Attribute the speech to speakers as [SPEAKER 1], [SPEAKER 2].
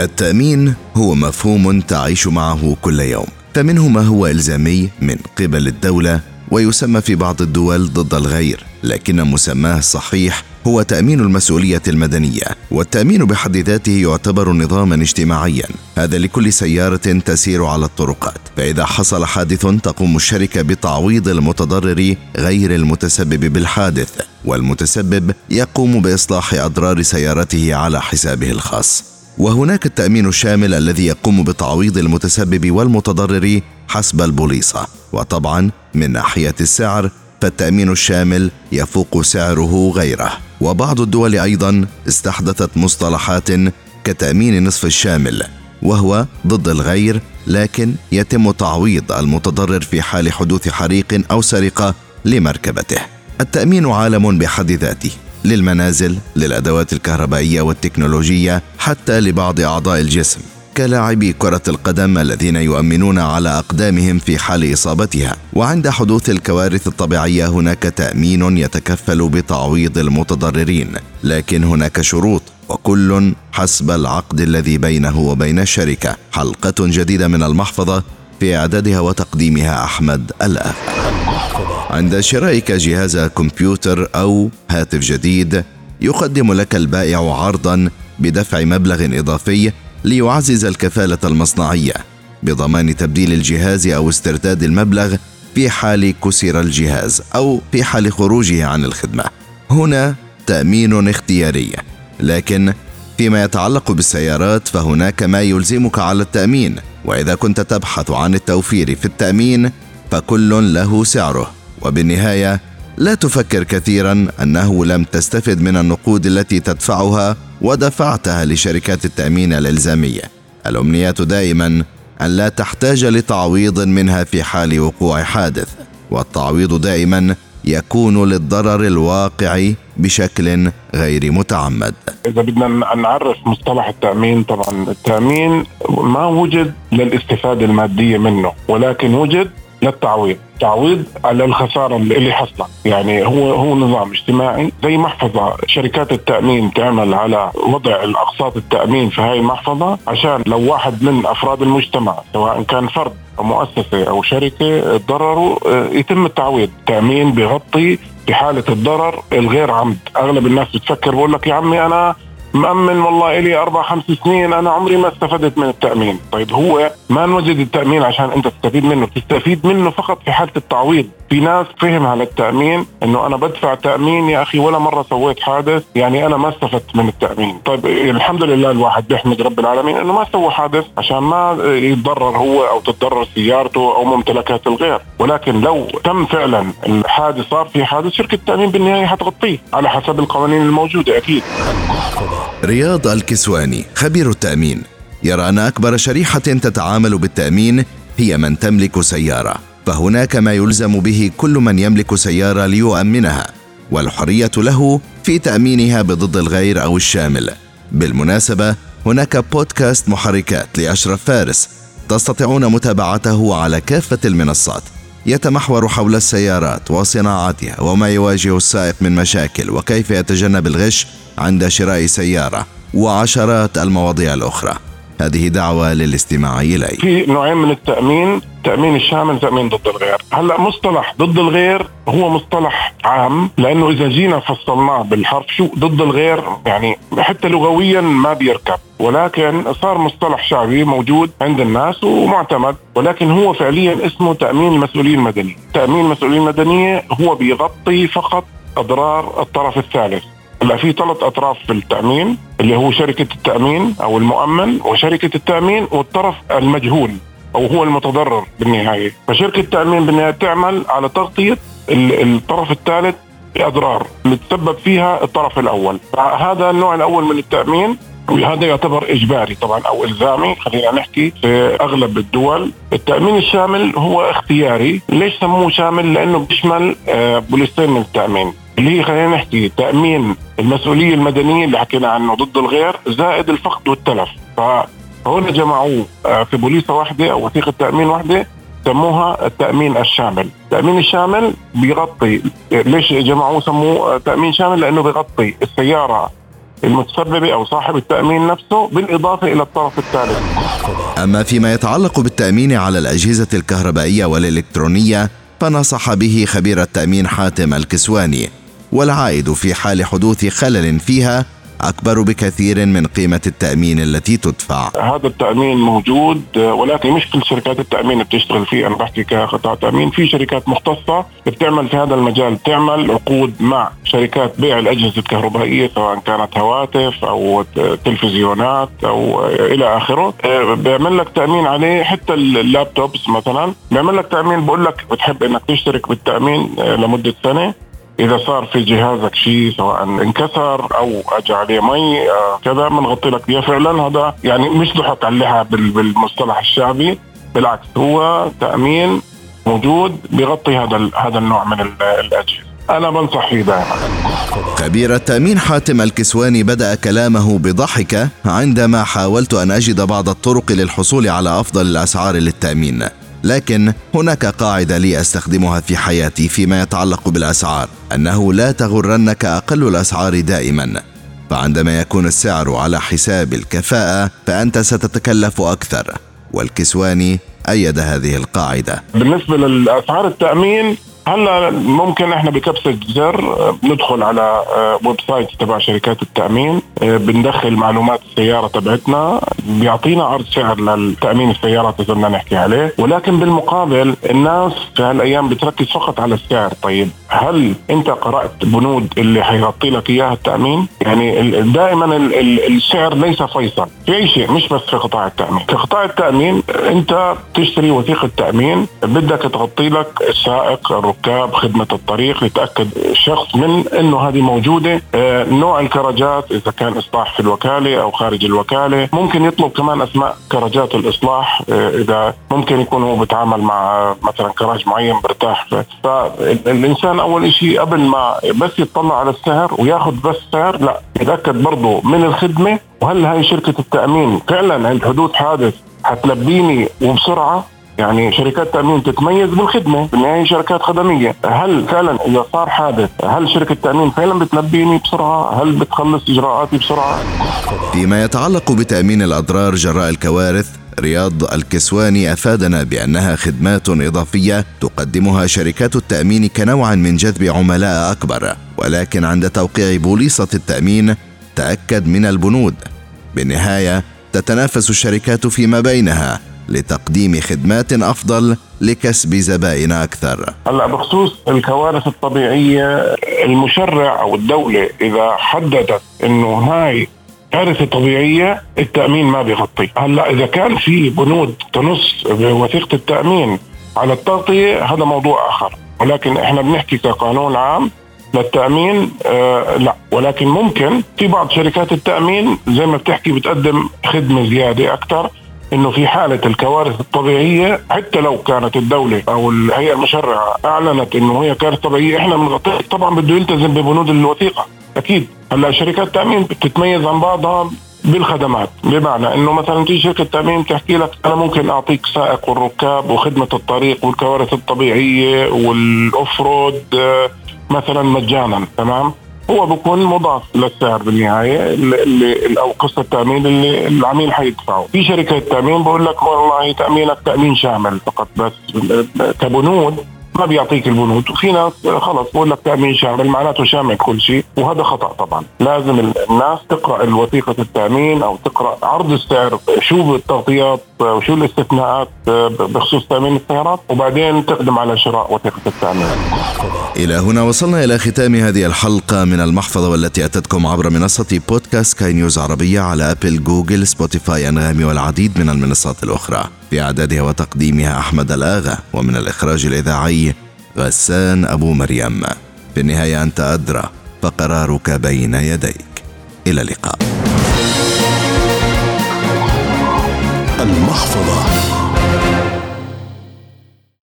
[SPEAKER 1] التأمين هو مفهوم تعيش معه كل يوم. فمنه ما هو إلزامي من قبل الدولة ويسمى في بعض الدول ضد الغير لكن مسماه الصحيح هو تأمين المسؤولية المدنية والتأمين بحد ذاته يعتبر نظاما اجتماعيا هذا لكل سيارة تسير على الطرقات. فإذا حصل حادث تقوم الشركة بتعويض المتضرر غير المتسبب بالحادث والمتسبب يقوم بإصلاح أضرار سيارته على حسابه الخاص. وهناك التأمين الشامل الذي يقوم بتعويض المتسبب والمتضرر حسب البوليصة. وطبعا من ناحية السعر فالتأمين الشامل يفوق سعره غيره. وبعض الدول أيضا استحدثت مصطلحات كتأمين نصف الشامل وهو ضد الغير لكن يتم تعويض المتضرر في حال حدوث حريق أو سرقة لمركبته. التأمين عالم بحد ذاته. للمنازل للأدوات الكهربائية والتكنولوجية حتى لبعض أعضاء الجسم كلاعبي كرة القدم الذين يؤمنون على أقدامهم في حال إصابتها، وعند حدوث الكوارث الطبيعية هناك تأمين يتكفل بتعويض المتضررين، لكن هناك شروط وكل حسب العقد الذي بينه وبين الشركة. حلقة جديدة من المحفظة في إعدادها وتقديمها أحمد الآف عند شرائك جهاز كمبيوتر أو هاتف جديد يقدم لك البائع عرضا بدفع مبلغ إضافي ليعزز الكفالة المصنعية بضمان تبديل الجهاز أو استرداد المبلغ في حال كسر الجهاز أو في حال خروجه عن الخدمة. هنا تأمين اختياري، لكن فيما يتعلق بالسيارات فهناك ما يلزمك على التأمين، وإذا كنت تبحث عن التوفير في التأمين فكل له سعره، وبالنهاية لا تفكر كثيرا أنه لم تستفد من النقود التي تدفعها ودفعتها لشركات التأمين الإلزامية. الأمنيات دائما أن لا تحتاج لتعويض منها في حال وقوع حادث والتعويض دائما يكون للضرر الواقع بشكل غير متعمد.
[SPEAKER 2] إذا بدنا نعرف مصطلح التأمين طبعا التأمين ما وجد للاستفادة المادية منه ولكن وجد للتعويض. تعويض على الخسارة اللي حصلت. يعني هو هو نظام اجتماعي زي محفظة. شركات التأمين تعمل على وضع الأقساط التأمين في هاي المحفظة عشان لو واحد من أفراد المجتمع سواء كان فرد أو مؤسسة أو شركة تضرروا آه، يتم التعويض. التأمين بغطي في حاله الضرر الغير عمد. أغلب الناس بتفكر بقول لك يا عمي أنا مأمن والله إلي أربع خمس سنين أنا عمري ما استفدت من التأمين. طيب هو ما نوجد التأمين عشان أنت تستفيد منه تستفيد منه فقط في حالة التعويض. في ناس فهم على التأمين أنه أنا بدفع تأمين يا أخي ولا مرة سويت حادث يعني أنا ما استفدت من التأمين. طيب الحمد لله الواحد بيحمد رب العالمين أنه ما سوى حادث عشان ما يتضرر هو أو تتضرر سيارته أو ممتلكات الغير. ولكن لو تم فعلا الحادث صار في حادث شركة التأمين بالنهاية حتغطيه على حسب القوانين الموجودة أكيد.
[SPEAKER 1] رياض الكسواني خبير التأمين. يرى أن أكبر شريحة تتعامل بالتأمين هي من تملك سيارة فهناك ما يلزم به كل من يملك سيارة ليؤمنها والحرية له في تأمينها بضد الغير أو الشامل. بالمناسبة هناك بودكاست محركات لأشرف فارس تستطيعون متابعته على كافة المنصات. يتمحور حول السيارات وصناعتها وما يواجه السائق من مشاكل وكيف يتجنب الغش عند شراء سيارة وعشرات المواضيع الأخرى. هذه دعوة للاستماع إلي
[SPEAKER 2] في نوعين من التأمين تأمين الشامل تأمين ضد الغير. هلأ مصطلح ضد الغير هو مصطلح عام لأنه إذا جينا فصلناه بالحرف شو؟ ضد الغير يعني حتى لغويا ما بيركب. ولكن صار مصطلح شعبي موجود عند الناس ومعتمد. ولكن هو فعليا اسمه تأمين المسؤولية المدنية تأمين المسؤولية المدنية هو بيغطي فقط أضرار الطرف الثالث. هلا في ثلاث أطراف في التامين اللي هو شركة التأمين أو المؤمن وشركة التأمين والطرف المجهول أو هو المتضرر بالنهاية. فشركة التأمين بالنهاية تعمل على تغطية الطرف الثالث بأضرار اللي تسبب فيها الطرف الأول. هذا النوع الأول من التأمين وهذا يعتبر إجباري طبعا أو إلزامي. خلينا نحكي في أغلب الدول. التأمين الشامل هو اختياري ليش سموه شامل؟ لأنه بيشمل آه، بوليستين من التأمين. اللي هي خلينا نحكي تأمين المسؤولية المدنية اللي حكينا عنه ضد الغير زائد الفقد والتلف. فهنا جمعوه آه، في بوليصه واحدة أو وثيقة تأمين واحدة سموها التأمين الشامل. التأمين الشامل بيغطي ليش جمعوه سموه تأمين شامل؟ لأنه بيغطي السيارة المتسببة أو صاحب التأمين نفسه بالإضافة إلى الطرف الثالث.
[SPEAKER 1] أما فيما يتعلق بالتأمين على الأجهزة الكهربائية والإلكترونية فنصح به خبير التأمين حاتم الكسواني. والعائد في حال حدوث خلل فيها أكبر بكثير من قيمة التأمين التي تدفع.
[SPEAKER 2] هذا التأمين موجود ولكن مش كل شركات التأمين بتشتغل فيه. أنا بحكي كقطاع تأمين في شركات مختصة بتعمل في هذا المجال تعمل عقود مع شركات بيع الأجهزة الكهربائية سواء كانت هواتف أو تلفزيونات أو إلى آخره. بيعمل لك تأمين عليه حتى اللابتوبس مثلا. بيعمل لك تأمين بقول لك بتحب إنك تشترك بالتأمين لمدة سنة. إذا صار في جهازك شيء سواء انكسر أو أجى عليه مي آه كذا بنغطي لك. اياه فعلا هذا يعني مش ضحك على اللحى بالمصطلح الشعبي بالعكس هو تأمين موجود بيغطي هذا هذا النوع من الأجهزة. أنا بنصح فيه دائما.
[SPEAKER 1] خبير التأمين حاتم الكسواني بدأ كلامه بضحكة عندما حاولت أن أجد بعض الطرق للحصول على أفضل الأسعار للتأمين. لكن هناك قاعدة لي أستخدمها في حياتي فيما يتعلق بالأسعار أنه لا تغرنك أقل الأسعار دائما. فعندما يكون السعر على حساب الكفاءة فأنت ستتكلف أكثر. والكسواني أيد هذه القاعدة.
[SPEAKER 2] بالنسبة للأسعار التأمين هلا ممكن إحنا بكبسة زر ندخل على ويب آه، site تبع شركات التأمين آه، بندخل معلومات السيارة تبعتنا بيعطينا عرض سعر للتامين السيارات إذا بدنا نحكي عليه ولكن بالمقابل الناس في هالأيام بتركز فقط على السعر. طيب هل انت قرأت بنود اللي حيغطي لك إياها التأمين؟ يعني دائما السعر ليس فيصل في أي شيء مش بس في قطاع التأمين. في قطاع التأمين انت تشتري وثيقة تأمين بدك تغطي لك السائق الركاب خدمة الطريق لتاكد الشخص من إنه هذه موجودة. آه، نوع الكرجات إذا كان إصلاح في الوكالة أو خارج الوكالة. ممكن يطلب كمان أسماء كرجات الإصلاح آه، إذا ممكن يكون هو بيتعامل مع مثلا كراج معين برتاح. فالإنسان أول شيء قبل ما بس يطلع على السعر وياخذ بس سعر لا يتأكد برضه من الخدمة. وهل هاي شركة التأمين فعلا عند حدوث حادث حتلبيني وبسرعة؟ يعني شركات تأمين تتميز بالخدمة بالنهايه شركات خدمية. هل فعلا إذا صار حادث هل شركة التامين فعلا بتلبيني بسرعة؟ هل بتخلص إجراءاتي بسرعة؟
[SPEAKER 1] فيما يتعلق بتأمين الأضرار جراء الكوارث رياض الكسواني أفادنا بأنها خدمات إضافية تقدمها شركات التأمين كنوع من جذب عملاء أكبر. ولكن عند توقيع بوليصة التأمين تأكد من البنود. بالنهاية تتنافس الشركات فيما بينها. لتقديم خدمات أفضل لكسب زبائن أكثر.
[SPEAKER 2] هلا بخصوص الكوارث الطبيعية المشرع أو الدولة إذا حددت إنه هاي كارثة طبيعية التأمين ما بيغطي، هلا إذا كان في بنود تنص بوثيقة التأمين على التغطية هذا موضوع آخر، ولكن إحنا بنحكي كقانون عام للتأمين آه لا. ولكن ممكن في بعض شركات التأمين زي ما بتحكي بتقدم خدمة زيادة أكثر إنه في حالة الكوارث الطبيعية حتى لو كانت الدولة أو الهيئة المشرعة أعلنت إنه هي كارثة طبيعية إحنا بنغطيها طبعا بده يلتزم ببنود الوثيقة. أكيد. هلأ شركات التامين بتتميز عن بعضها بالخدمات. بمعنى إنه مثلا تيجي شركة تأمين تحكي لك أنا ممكن أعطيك سائق والركاب وخدمة الطريق والكوارث الطبيعية والاوفرود آه، مثلا مجانا. تمام؟ هو بكون مضاف للسعر بالنهاية اللي أو قسط التأمين اللي العميل حيدفعه. في شركة تأمين بقول لك والله تأمينك تأمين شامل فقط بس. كبنود ما بيعطيك البنود. وفي ناس خلص بقول لك تأمين شامل معناته شامل كل شيء وهذا خطأ طبعا. لازم الناس تقرأ الوثيقة التأمين أو تقرأ عرض السعر شو التغطيات وشو الاستثناءات بخصوص تأمين السيارات وبعدين تقدم على شراء وثيقة التأمين.
[SPEAKER 1] إلى هنا وصلنا إلى ختام هذه الحلقة من المحفظة والتي أتتكم عبر منصة بودكاست سكاي نيوز عربية على Apple Google Spotify أنغامي والعديد من المنصات الأخرى. في أعدادها وتقديمها أحمد الآغا ومن الإخراج الإذاعي غسان أبو مريم. في النهاية أنت أدرى فقرارك بين يديك. إلى اللقاء. المحفظة.